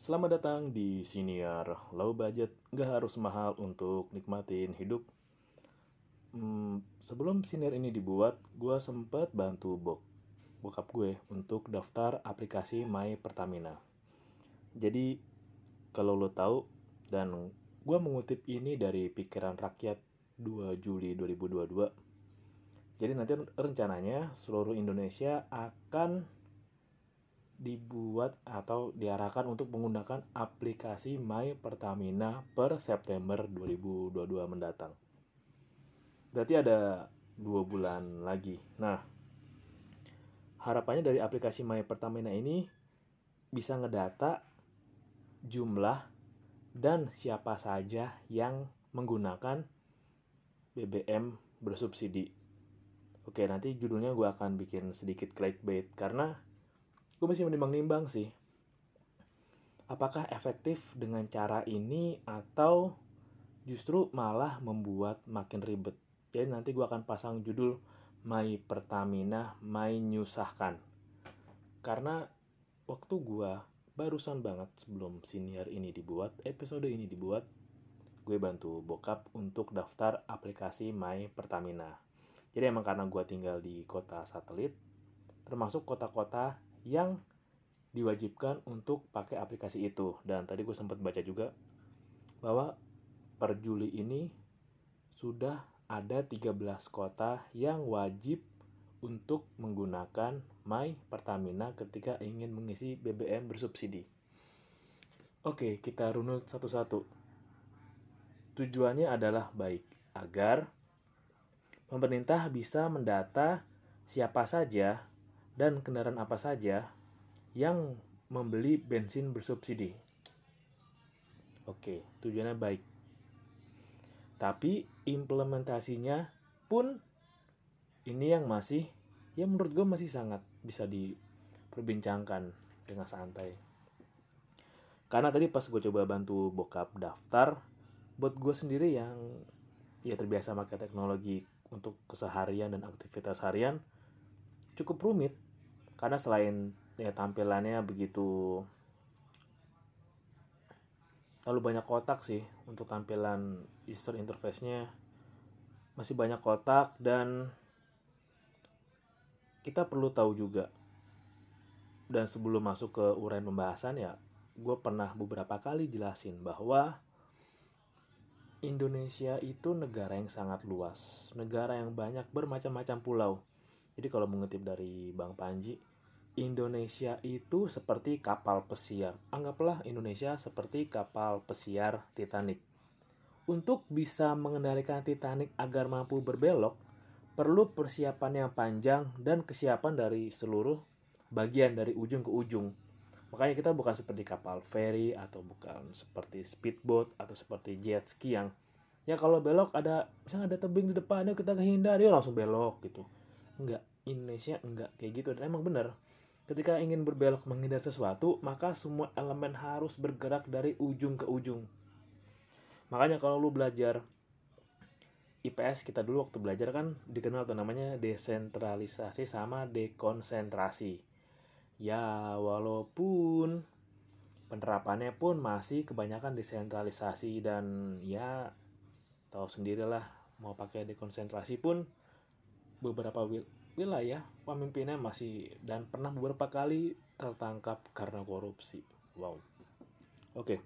Selamat datang di Siniar Low Budget, nggak harus mahal untuk nikmatin hidup. Hmm, sebelum Siniar ini dibuat, gue sempet bantu bok bokap gue untuk daftar aplikasi My Pertamina. Jadi, kalau lo tahu, dan gue mengutip ini dari pikiran rakyat 2 Juli 2022. Jadi nanti rencananya seluruh Indonesia akan dibuat atau diarahkan untuk menggunakan aplikasi My Pertamina per September 2022 mendatang. Berarti ada dua bulan lagi. Nah, harapannya dari aplikasi My Pertamina ini bisa ngedata jumlah dan siapa saja yang menggunakan BBM bersubsidi. Oke, nanti judulnya gue akan bikin sedikit clickbait karena gue masih menimbang-nimbang sih. Apakah efektif dengan cara ini atau justru malah membuat makin ribet? Jadi nanti gue akan pasang judul My Pertamina My Nyusahkan. Karena waktu gue barusan banget sebelum senior ini dibuat episode ini dibuat gue bantu bokap untuk daftar aplikasi My Pertamina. Jadi emang karena gue tinggal di kota satelit termasuk kota-kota yang diwajibkan untuk pakai aplikasi itu. Dan tadi gue sempat baca juga bahwa per Juli ini sudah ada 13 kota yang wajib untuk menggunakan My Pertamina ketika ingin mengisi BBM bersubsidi. Oke, kita runut satu-satu. Tujuannya adalah baik agar pemerintah bisa mendata siapa saja dan kendaraan apa saja yang membeli bensin bersubsidi. Oke, tujuannya baik. Tapi implementasinya pun ini yang masih ya menurut gue masih sangat bisa diperbincangkan dengan santai. Karena tadi pas gue coba bantu bokap daftar, buat gue sendiri yang ya terbiasa pakai teknologi untuk keseharian dan aktivitas harian cukup rumit karena selain ya tampilannya begitu terlalu banyak kotak sih untuk tampilan user interface-nya masih banyak kotak dan kita perlu tahu juga. Dan sebelum masuk ke uraian pembahasan ya gue pernah beberapa kali jelasin bahwa Indonesia itu negara yang sangat luas negara yang banyak bermacam-macam pulau. Jadi kalau mengutip dari Bang Panji Indonesia itu seperti kapal pesiar. Anggaplah Indonesia seperti kapal pesiar Titanic. Untuk bisa mengendalikan Titanic agar mampu berbelok, perlu persiapan yang panjang dan kesiapan dari seluruh bagian dari ujung ke ujung. Makanya kita bukan seperti kapal ferry atau bukan seperti speedboat atau seperti jet ski yang ya kalau belok ada misalnya ada tebing di depannya kita kehindar dia langsung belok gitu. Enggak, Indonesia enggak kayak gitu dan emang bener Ketika ingin berbelok menghindar sesuatu, maka semua elemen harus bergerak dari ujung ke ujung. Makanya kalau lu belajar IPS kita dulu waktu belajar kan dikenal tuh namanya desentralisasi sama dekonsentrasi. Ya, walaupun penerapannya pun masih kebanyakan desentralisasi dan ya tahu sendirilah mau pakai dekonsentrasi pun beberapa wilayah pemimpinnya masih dan pernah beberapa kali tertangkap karena korupsi. Wow. Oke.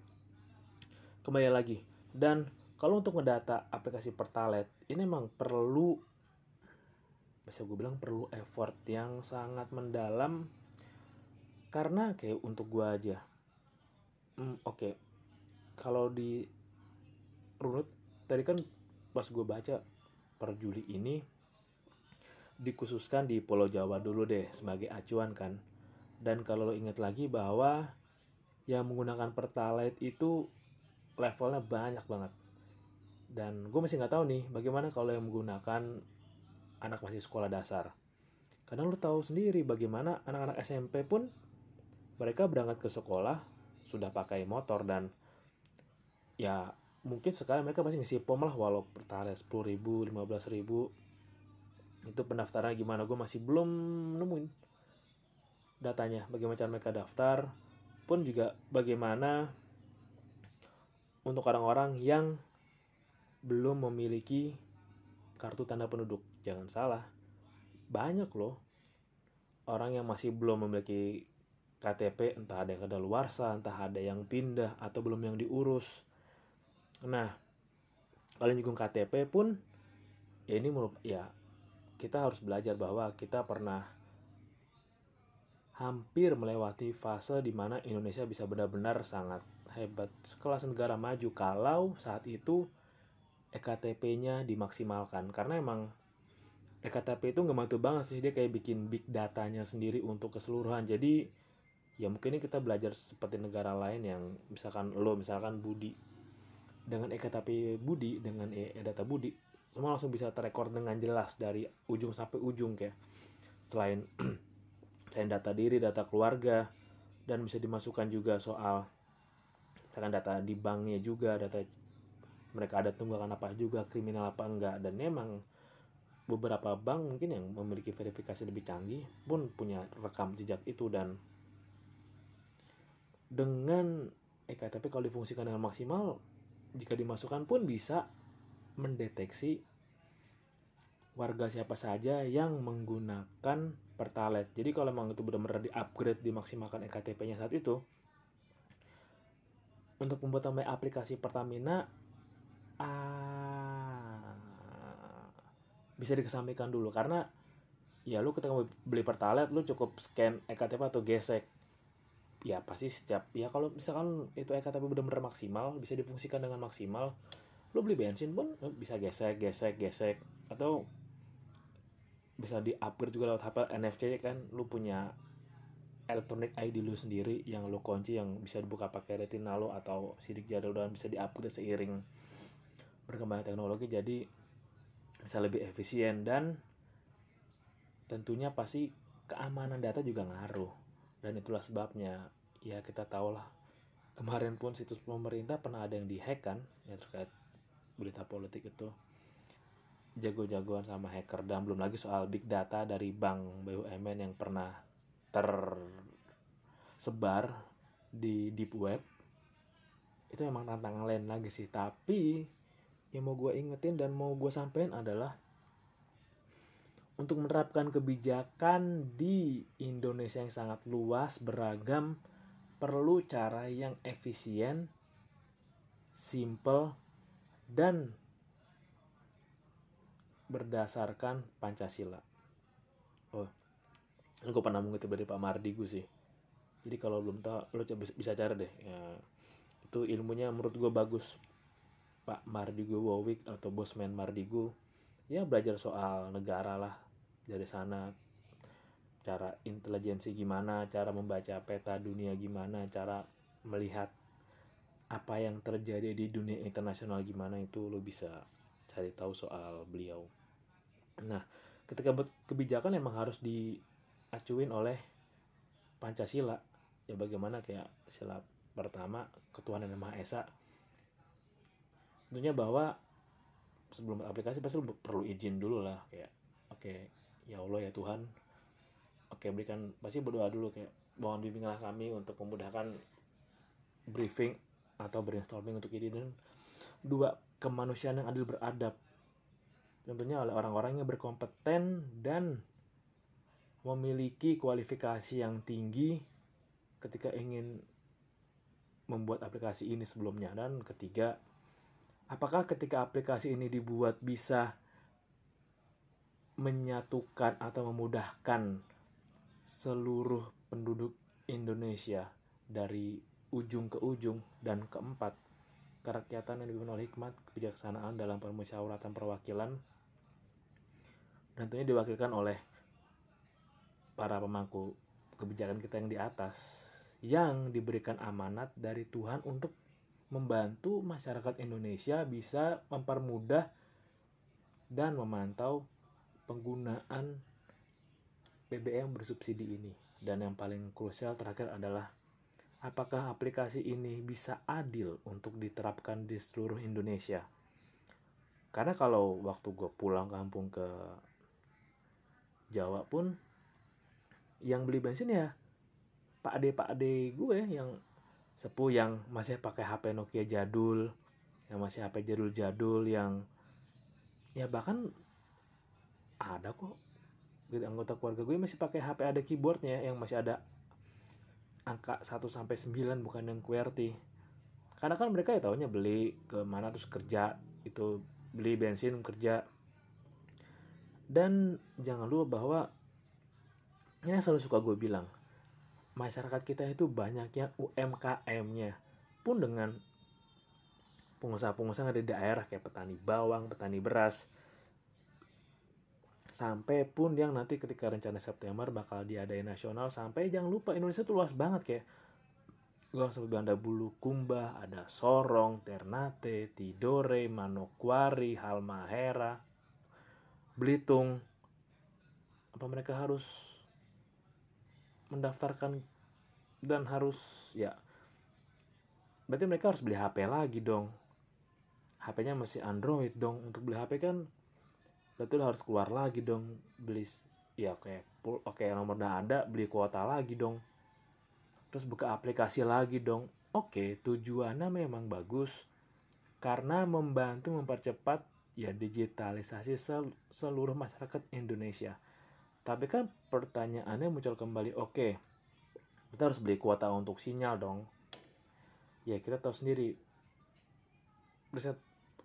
Kembali lagi. Dan kalau untuk mendata aplikasi Pertalite ini memang perlu bisa gue bilang perlu effort yang sangat mendalam karena kayak untuk gue aja. Hmm, oke. Okay. Kalau di runut tadi kan pas gue baca per Juli ini dikhususkan di Pulau Jawa dulu deh sebagai acuan kan. Dan kalau lo ingat lagi bahwa yang menggunakan Pertalite itu levelnya banyak banget. Dan gue masih nggak tahu nih bagaimana kalau yang menggunakan anak masih sekolah dasar. Karena lo tahu sendiri bagaimana anak-anak SMP pun mereka berangkat ke sekolah sudah pakai motor dan ya mungkin sekarang mereka masih ngisi pom lah walau pertalite 10 ribu, 15 ribu itu pendaftaran gimana gue masih belum nemuin datanya bagaimana cara mereka daftar pun juga bagaimana untuk orang-orang yang belum memiliki kartu tanda penduduk. Jangan salah, banyak loh orang yang masih belum memiliki KTP, entah ada yang luarsa, entah ada yang pindah atau belum yang diurus. Nah, kalau nyinggung KTP pun ya ini ya kita harus belajar bahwa kita pernah hampir melewati fase di mana Indonesia bisa benar-benar sangat hebat. Sekelas negara maju kalau saat itu EKTP-nya dimaksimalkan. Karena emang EKTP itu nggak bantu banget sih dia kayak bikin big datanya sendiri untuk keseluruhan. Jadi ya mungkin ini kita belajar seperti negara lain yang misalkan lo misalkan Budi. Dengan EKTP Budi dengan e, e data Budi semua langsung bisa terrekord dengan jelas dari ujung sampai ujung kayak selain selain data diri, data keluarga, dan bisa dimasukkan juga soal misalkan data di banknya juga, data mereka ada tunggakan apa juga, kriminal apa enggak, dan memang beberapa bank mungkin yang memiliki verifikasi lebih canggih pun punya rekam jejak itu. Dan dengan EKTP kalau difungsikan dengan maksimal jika dimasukkan pun bisa mendeteksi warga siapa saja yang menggunakan Pertalite. Jadi kalau memang itu benar-benar di-upgrade, dimaksimalkan EKTP-nya saat itu, untuk membuat aplikasi Pertamina ah, bisa dikesampingkan dulu karena ya lu ketika beli Pertalite lu cukup scan EKTP atau gesek ya pasti setiap ya kalau misalkan itu EKTP benar-benar maksimal bisa difungsikan dengan maksimal lu beli bensin pun bisa gesek gesek gesek. Atau bisa di upgrade juga lewat HP NFC kan. Lu punya elektronik ID lu sendiri yang lu kunci yang bisa dibuka pakai retina lo atau sidik jari dan bisa di upgrade seiring berkembangnya teknologi. Jadi bisa lebih efisien dan tentunya pasti keamanan data juga ngaruh. Dan itulah sebabnya ya kita tahu lah kemarin pun situs pemerintah pernah ada yang dihack kan ya terkait berita politik itu jago-jagoan sama hacker. Dan belum lagi soal big data dari bank BUMN yang pernah tersebar di deep web. Itu emang tantangan lain lagi sih. Tapi yang mau gue ingetin dan mau gue sampein adalah untuk menerapkan kebijakan di Indonesia yang sangat luas beragam perlu cara yang efisien simple dan berdasarkan Pancasila. Oh, ini gue pernah mengutip dari Pak Mardigu sih. Jadi kalau belum tahu, lo bisa cari deh. Ya, itu ilmunya menurut gue bagus. Pak Mardigu Wowik atau Bosman Mardigu. Ya belajar soal negara lah dari sana. Cara intelijensi gimana, cara membaca peta dunia gimana, cara melihat apa yang terjadi di dunia internasional gimana itu lo bisa cari tahu soal beliau. Nah, ketika buat kebijakan emang harus diacuin oleh Pancasila. Ya bagaimana kayak sila pertama ketuhanan yang Maha Esa. Tentunya bahwa sebelum aplikasi pasti perlu izin dulu lah kayak oke okay, ya Allah ya Tuhan oke okay, berikan pasti berdoa dulu kayak mohon bimbinglah kami untuk memudahkan briefing atau brainstorming untuk ini dan dua kemanusiaan yang adil beradab. Tentunya oleh orang-orang yang berkompeten dan memiliki kualifikasi yang tinggi ketika ingin membuat aplikasi ini sebelumnya. Dan ketiga apakah ketika aplikasi ini dibuat bisa menyatukan atau memudahkan seluruh penduduk Indonesia dari ujung ke ujung dan keempat kerakyatan yang dipimpin oleh hikmat, kebijaksanaan dalam permusyawaratan perwakilan, tentunya diwakilkan oleh para pemangku kebijakan kita yang di atas, yang diberikan amanat dari Tuhan untuk membantu masyarakat Indonesia bisa mempermudah dan memantau penggunaan BBM bersubsidi ini. Dan yang paling krusial terakhir adalah apakah aplikasi ini bisa adil untuk diterapkan di seluruh Indonesia. Karena kalau waktu gue pulang kampung ke Jawa pun, yang beli bensin ya pak ade pak ade gue yang sepuh yang masih pakai HP Nokia jadul yang masih HP jadul-jadul yang ya bahkan ada kok gitu anggota keluarga gue masih pakai HP ada keyboardnya yang masih ada angka 1 sampai 9 bukan yang QWERTY karena kan mereka ya tahunya beli ke mana terus kerja itu beli bensin kerja. Dan jangan lupa bahwa ini selalu suka gue bilang masyarakat kita itu banyaknya UMKM-nya pun dengan pengusaha-pengusaha yang di daerah kayak petani bawang, petani beras sampai pun yang nanti ketika rencana September bakal diadain nasional sampai jangan lupa Indonesia tuh luas banget kayak gua sampai Banda Bulu Kumba, ada Sorong, Ternate, Tidore, Manokwari, Halmahera, Belitung. Apa mereka harus mendaftarkan dan harus ya berarti mereka harus beli HP lagi dong. HP-nya masih Android dong. Untuk beli HP kan berarti lo harus keluar lagi dong beli ya kayak oke nomor udah ada beli kuota lagi dong. Terus buka aplikasi lagi dong. Oke tujuannya memang bagus. Karena membantu mempercepat ya digitalisasi sel seluruh masyarakat Indonesia. Tapi kan pertanyaannya muncul kembali oke kita harus beli kuota untuk sinyal dong. Ya kita tahu sendiri. Riset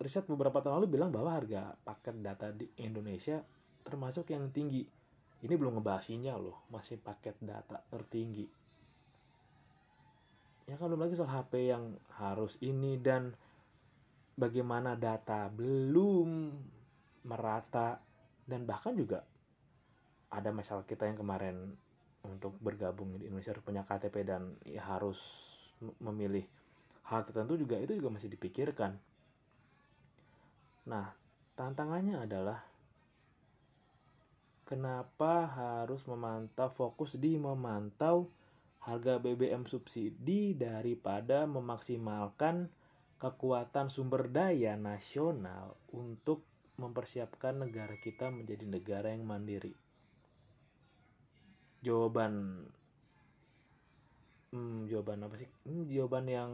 riset beberapa tahun lalu bilang bahwa harga paket data di Indonesia termasuk yang tinggi. Ini belum ngebahas sinyal loh, masih paket data tertinggi. Ya kan belum lagi soal HP yang harus ini dan bagaimana data belum merata dan bahkan juga ada masalah kita yang kemarin untuk bergabung di Indonesia harus punya KTP dan ya harus memilih hal tertentu juga itu juga masih dipikirkan Nah, tantangannya adalah kenapa harus memantau fokus di memantau harga BBM subsidi daripada memaksimalkan kekuatan sumber daya nasional untuk mempersiapkan negara kita menjadi negara yang mandiri. Jawaban hmm, jawaban apa sih? Hmm, jawaban yang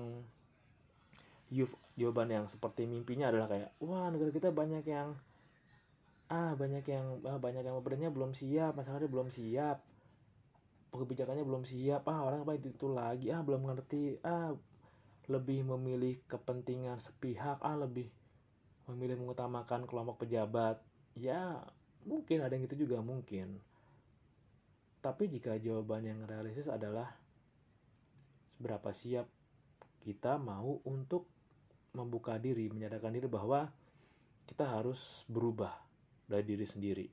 youth jawaban yang seperti mimpinya adalah kayak wah negara kita banyak yang ah banyak yang ah, banyak yang pemerintahnya belum siap masyarakatnya belum siap kebijakannya belum siap ah orang apa itu, itu lagi ah belum ngerti ah lebih memilih kepentingan sepihak ah lebih memilih mengutamakan kelompok pejabat. Ya mungkin ada yang itu juga mungkin. Tapi jika jawaban yang realistis adalah seberapa siap kita mau untuk membuka diri, menyadarkan diri bahwa kita harus berubah dari diri sendiri.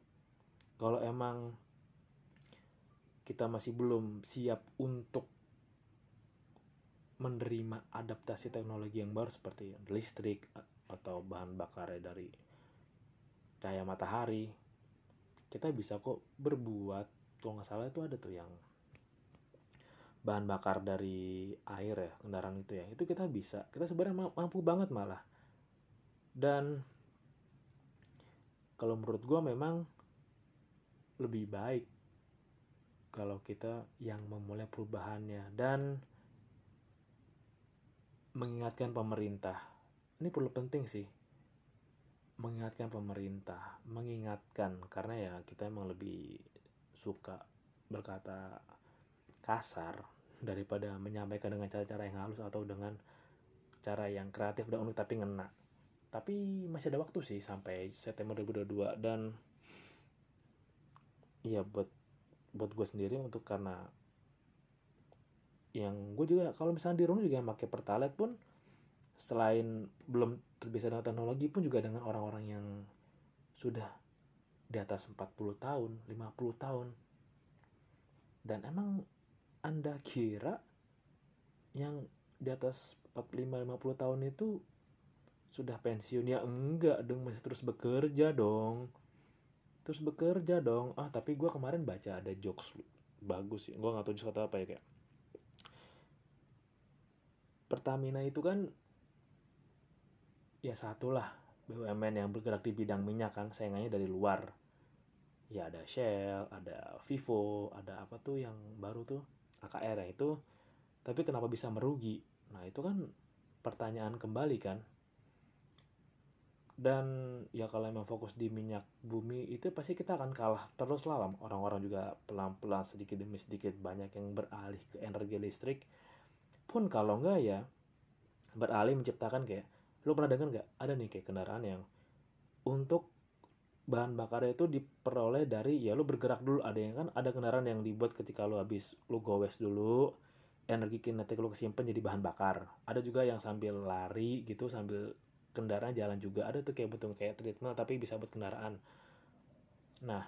Kalau emang kita masih belum siap untuk menerima adaptasi teknologi yang baru seperti listrik atau bahan bakar dari cahaya matahari, kita bisa kok berbuat. Kalau nggak salah itu ada tuh yang bahan bakar dari air ya kendaraan itu ya. Itu kita bisa kita sebenarnya mampu banget malah. Dan kalau menurut gue memang lebih baik kalau kita yang memulai perubahannya dan mengingatkan pemerintah. Ini perlu penting sih. Mengingatkan pemerintah mengingatkan karena ya kita emang lebih suka berkata kasar daripada menyampaikan dengan cara-cara yang halus atau dengan cara yang kreatif dan unik tapi ngena. Tapi masih ada waktu sih sampai September 2022 dan iya buat buat gue sendiri untuk karena yang gue juga kalau misalnya di rumah juga pakai pertalite pun selain belum terbiasa dengan teknologi pun juga dengan orang-orang yang sudah di atas 40 tahun, 50 tahun. Dan emang anda kira yang di atas 45-50 tahun itu sudah pensiun? Ya enggak dong masih terus bekerja dong. Terus bekerja dong. Ah tapi gue kemarin baca ada jokes bagus sih. Gue nggak tahu kata apa ya kayak. Pertamina itu kan ya satu lah BUMN yang bergerak di bidang minyak kan saingannya dari luar. Ya ada Shell ada Vivo ada apa tuh yang baru tuh AKR ya itu tapi kenapa bisa merugi? Nah itu kan pertanyaan kembali kan. Dan ya kalau emang fokus di minyak bumi itu pasti kita akan kalah terus lah orang-orang juga pelan-pelan sedikit demi sedikit banyak yang beralih ke energi listrik. Pun kalau enggak ya beralih menciptakan kayak lu pernah dengar nggak ada nih kayak kendaraan yang untuk bahan bakarnya itu diperoleh dari ya lu bergerak dulu. Ada yang kan ada kendaraan yang dibuat ketika lu habis lu gowes dulu energi kinetik lu kesimpan jadi bahan bakar. Ada juga yang sambil lari gitu sambil kendaraan jalan juga. Ada tuh kayak betul kayak treadmill tapi bisa buat kendaraan. Nah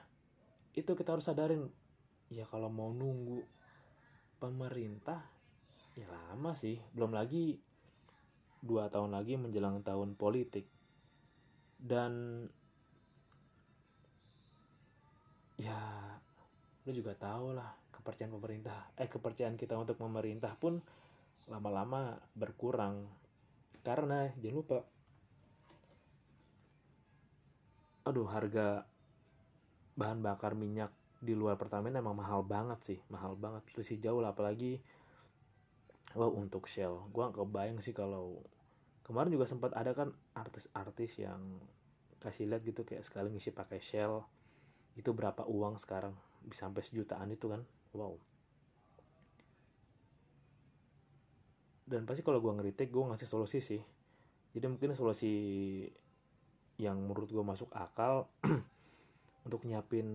itu kita harus sadarin. Ya kalau mau nunggu pemerintah ya lama sih. Belum lagi dua tahun lagi menjelang tahun politik. Dan ya lu juga tahu lah kepercayaan pemerintah eh kepercayaan kita untuk pemerintah pun lama-lama berkurang. Karena jangan lupa. Aduh harga bahan bakar minyak di luar Pertamina emang mahal banget sih mahal banget. Selisih jauh lah apalagi wow untuk Shell. Gua gak kebayang sih kalau kemarin juga sempat ada kan artis-artis yang kasih lihat gitu kayak sekali ngisi pakai Shell itu berapa uang sekarang? Bisa sampai sejutaan itu kan? Wow. Dan pasti kalau gue ngeritik gue ngasih solusi sih. Jadi mungkin solusi yang menurut gue masuk akal untuk nyiapin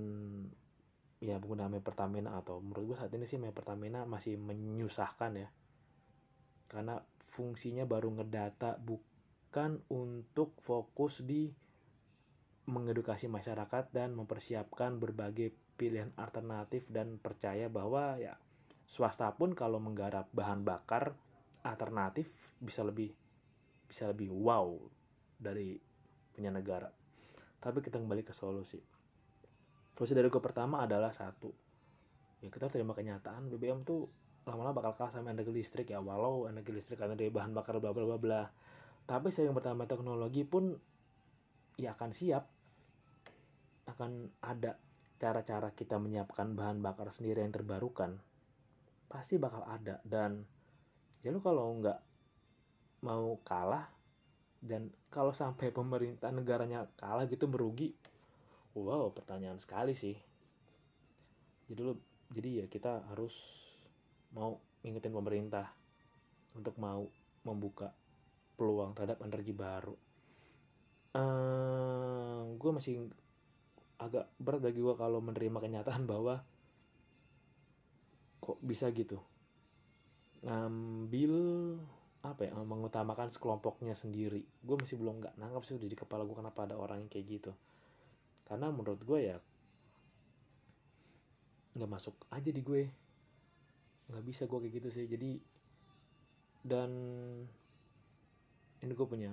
ya pengguna Me Pertamina atau menurut gue saat ini sih Me Pertamina masih menyusahkan ya. Karena fungsinya baru ngedata bukan untuk fokus di mengedukasi masyarakat dan mempersiapkan berbagai pilihan alternatif dan percaya bahwa ya swasta pun kalau menggarap bahan bakar alternatif bisa lebih bisa lebih wow dari punya negara. Tapi kita kembali ke solusi. Solusi dari gue pertama adalah satu. Ya kita terima kenyataan BBM tuh lama-lama bakal kalah sama energi listrik ya walau energi listrik karena dari bahan bakar bla bla bla bla. Tapi seiring bertambah teknologi pun ya akan siap akan ada cara-cara kita menyiapkan bahan bakar sendiri yang terbarukan pasti bakal ada. Dan ya lu kalau nggak mau kalah dan kalau sampai pemerintah negaranya kalah gitu merugi wow pertanyaan sekali sih. Jadi lu jadi ya kita harus mau ngingetin pemerintah untuk mau membuka peluang terhadap energi baru. Uh, gue masih agak berat bagi gue kalau menerima kenyataan bahwa kok bisa gitu. Ngambil apa ya mengutamakan sekelompoknya sendiri. Gue masih belum nggak nangkap sih di kepala gue kenapa ada orang yang kayak gitu. Karena menurut gue ya nggak masuk aja di gue. Nggak bisa gue kayak gitu sih. Jadi dan ini gue punya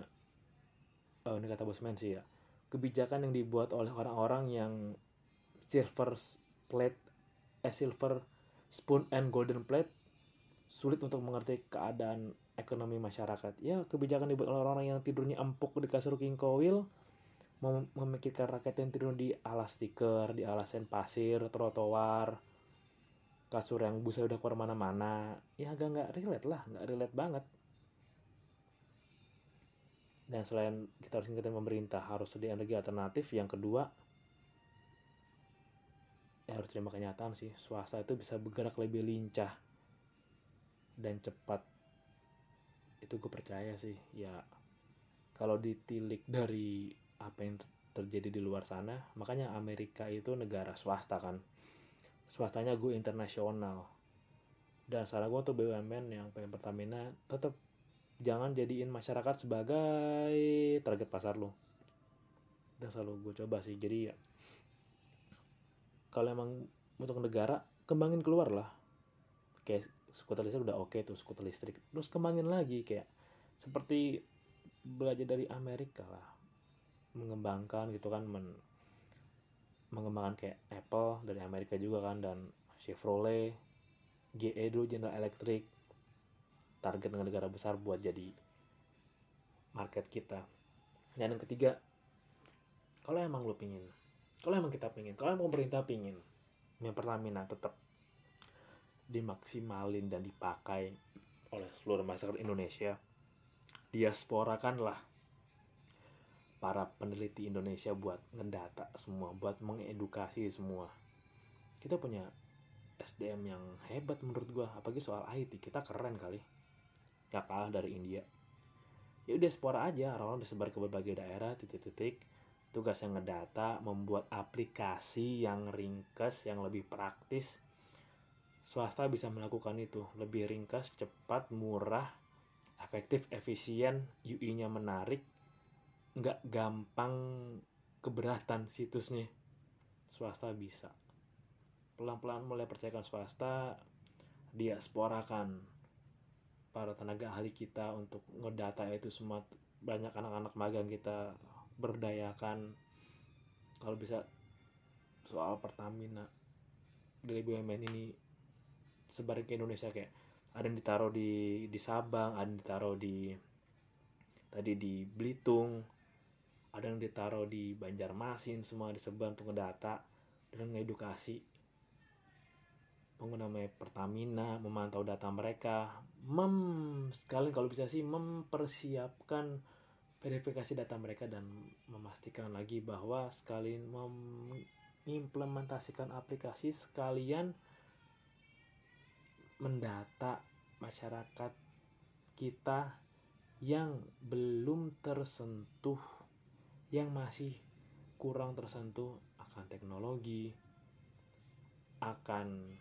oh ini kata bosman sih ya kebijakan yang dibuat oleh orang-orang yang silver plate eh silver spoon and golden plate sulit untuk mengerti keadaan ekonomi masyarakat. Ya, kebijakan dibuat oleh orang-orang yang tidurnya empuk di kasur king coil, mem memikirkan rakyat yang tidur di alas stiker, di alasan pasir, trotoar, kasur yang busa udah keluar mana-mana. Ya agak nggak relate lah, nggak relate banget. Dan selain kita harus ingetin pemerintah harus sedia energi alternatif, yang kedua ya harus terima kenyataan sih swasta itu bisa bergerak lebih lincah dan cepat. Itu gue percaya sih ya. Kalau ditilik dari apa yang terjadi di luar sana makanya Amerika itu negara swasta kan. Swastanya gue internasional. Dan salah gue tuh BUMN yang pengen Pertamina tetap jangan jadiin masyarakat sebagai target pasar lo dan selalu gue coba sih. Jadi ya kalau emang untuk negara kembangin keluar lah. Kayak skuter listrik udah oke okay tuh skuter listrik. Terus kembangin lagi kayak seperti belajar dari Amerika lah. Mengembangkan gitu kan men mengembangkan kayak Apple dari Amerika juga kan dan Chevrolet GE dulu General Electric target dengan negara besar buat jadi market kita. Dan yang ketiga kalau emang lo pingin kalau emang kita pingin kalau emang pemerintah pingin yang Pertamina tetap dimaksimalin dan dipakai oleh seluruh masyarakat Indonesia diasporakanlah para peneliti Indonesia buat ngedata semua buat mengedukasi semua. Kita punya SDM yang hebat menurut gua apalagi soal IT kita keren kali gak kalah dari India. Ya udah diaspora aja. Orang-orang disebar ke berbagai daerah titik-titik. Tugas yang ngedata membuat aplikasi yang ringkas yang lebih praktis. Swasta bisa melakukan itu. Lebih ringkas cepat murah efektif efisien UI-nya menarik nggak gampang keberatan situsnya. Swasta bisa. Pelan-pelan mulai percayakan swasta diasporakan para tenaga ahli kita untuk ngedata itu semua. Banyak anak-anak magang kita berdayakan. Kalau bisa soal Pertamina dari BUMN ini sebarin ke Indonesia kayak ada yang ditaruh di di Sabang, ada yang ditaruh di tadi di Belitung, ada yang ditaruh di Banjarmasin, semua disebar untuk ngedata dan ngedukasi pengguna Pertamina, memantau data mereka, mem sekali kalau bisa sih mempersiapkan verifikasi data mereka dan memastikan lagi bahwa sekalian mengimplementasikan aplikasi sekalian mendata masyarakat kita yang belum tersentuh, yang masih kurang tersentuh akan teknologi, akan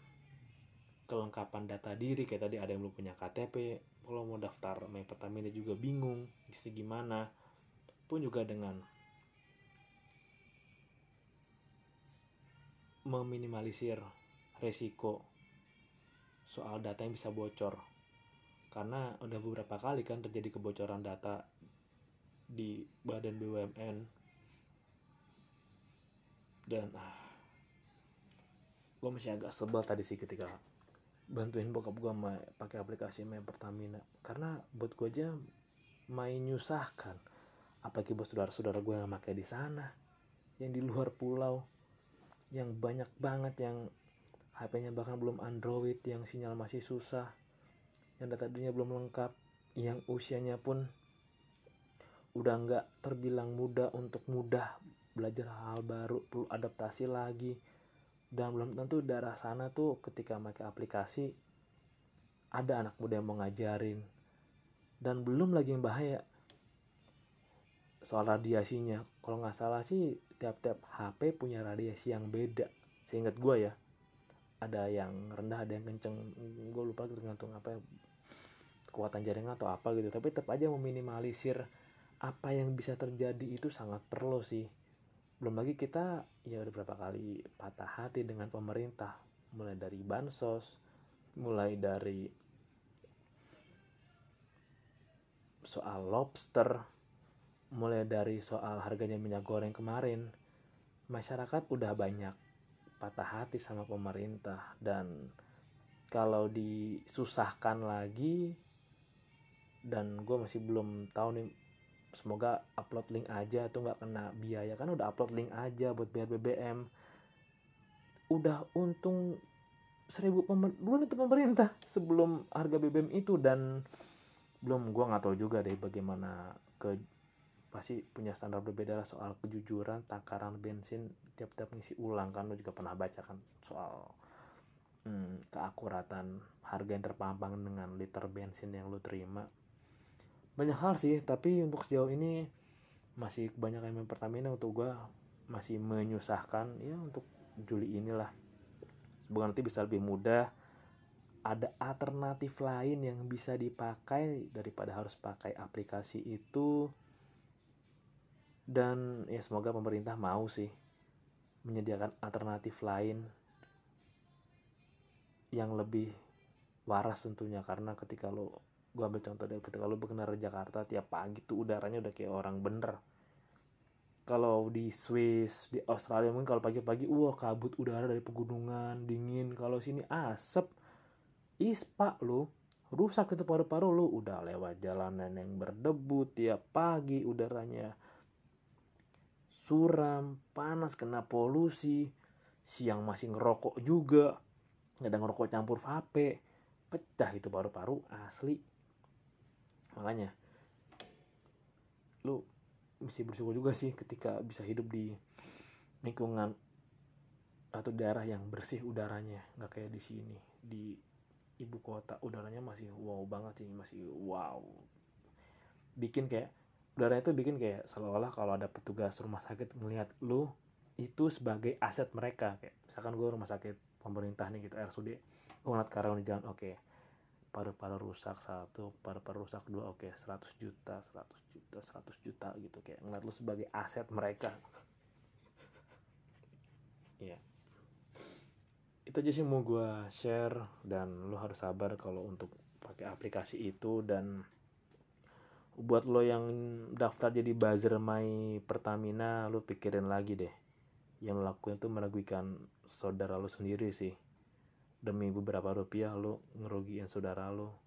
kelengkapan data diri kayak tadi ada yang belum punya KTP, kalau mau daftar main Pertamina juga bingung, isi gimana, pun juga dengan meminimalisir resiko soal data yang bisa bocor. Karena udah beberapa kali kan terjadi kebocoran data di badan BUMN dan ah, gue masih agak sebel tadi sih ketika bantuin bokap gue pakai aplikasi main Pertamina. Karena buat gue aja main nyusahkan. Apalagi buat saudara-saudara gue yang pakai di sana yang di luar pulau yang banyak banget yang HP-nya bahkan belum Android yang sinyal masih susah yang data dirinya belum lengkap yang usianya pun udah nggak terbilang muda untuk mudah belajar hal baru perlu adaptasi lagi dan belum tentu daerah sana tuh ketika pakai aplikasi ada anak muda yang mau ngajarin. Dan belum lagi yang bahaya. Soal radiasinya. Kalau nggak salah sih tiap-tiap HP punya radiasi yang beda. Seingat gue ya ada yang rendah ada yang kenceng. Gue lupa tergantung apa ya kekuatan jaringan atau apa gitu. Tapi tetap aja meminimalisir apa yang bisa terjadi itu sangat perlu sih belum lagi kita ya udah berapa kali patah hati dengan pemerintah. Mulai dari bansos mulai dari soal lobster mulai dari soal harganya minyak goreng kemarin. Masyarakat udah banyak patah hati sama pemerintah. Dan kalau disusahkan lagi dan gue masih belum tahu nih semoga upload link aja tuh nggak kena biaya. Kan udah upload link aja buat bayar BBM udah untung seribu duluan itu pemerintah sebelum harga BBM itu. Dan belum gue nggak tahu juga deh bagaimana ke pasti punya standar berbeda lah soal kejujuran takaran bensin tiap-tiap ngisi ulang kan. Lo juga pernah baca kan soal hmm, keakuratan harga yang terpampang dengan liter bensin yang lo terima banyak hal sih tapi untuk sejauh ini masih banyak yang Pertamina untuk gue masih menyusahkan ya untuk Juli inilah. Semoga nanti bisa lebih mudah. Ada alternatif lain yang bisa dipakai daripada harus pakai aplikasi itu. Dan ya semoga pemerintah mau sih menyediakan alternatif lain yang lebih waras tentunya. Karena ketika lo gue ambil contoh dari ketika lo berkendara Jakarta tiap pagi tuh udaranya udah kayak orang bener. Kalau di Swiss di Australia mungkin kalau pagi-pagi wah kabut udara dari pegunungan dingin. Kalau sini asap ispa lo rusak itu paru-paru lo udah lewat jalanan yang berdebu tiap pagi udaranya suram, panas, kena polusi, siang masih ngerokok juga. ada ngerokok campur vape pecah itu paru-paru asli makanya lu mesti bersyukur juga sih ketika bisa hidup di lingkungan atau daerah yang bersih udaranya nggak kayak di sini. Di ibu kota udaranya masih wow banget sih masih wow. Bikin kayak udara itu bikin kayak seolah-olah kalau ada petugas rumah sakit ngelihat lu itu sebagai aset mereka. Kayak misalkan gue rumah sakit pemerintah nih gitu RSUD gue ngeliat karyawan di jalan oke. okay. Paru-paru rusak satu paru-paru rusak dua oke okay. 100 juta 100 juta 100 juta gitu kayak ngeliat lu sebagai aset mereka Iya. Itu aja sih mau gue share dan lo harus sabar kalau untuk pakai aplikasi itu dan buat lo yang daftar jadi buzzer my Pertamina lo pikirin lagi deh yang lo lakuin itu merugikan saudara lo sendiri sih demi beberapa rupiah lo ngerugiin saudara lo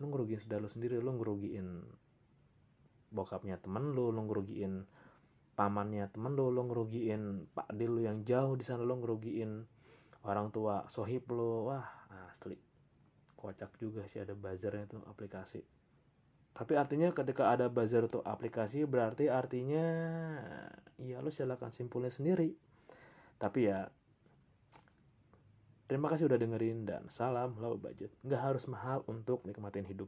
lo ngerugiin saudara lo sendiri lo ngerugiin bokapnya temen lo lo ngerugiin pamannya temen lo lo ngerugiin pak dil lo yang jauh di sana lo ngerugiin orang tua sohib lo wah asli. Kocak juga sih ada buzzernya itu aplikasi. Tapi artinya ketika ada buzzer itu aplikasi berarti artinya ya lo silakan simpulin sendiri. Tapi ya terima kasih udah dengerin dan salam low budget. Nggak harus mahal untuk nikmatin hidup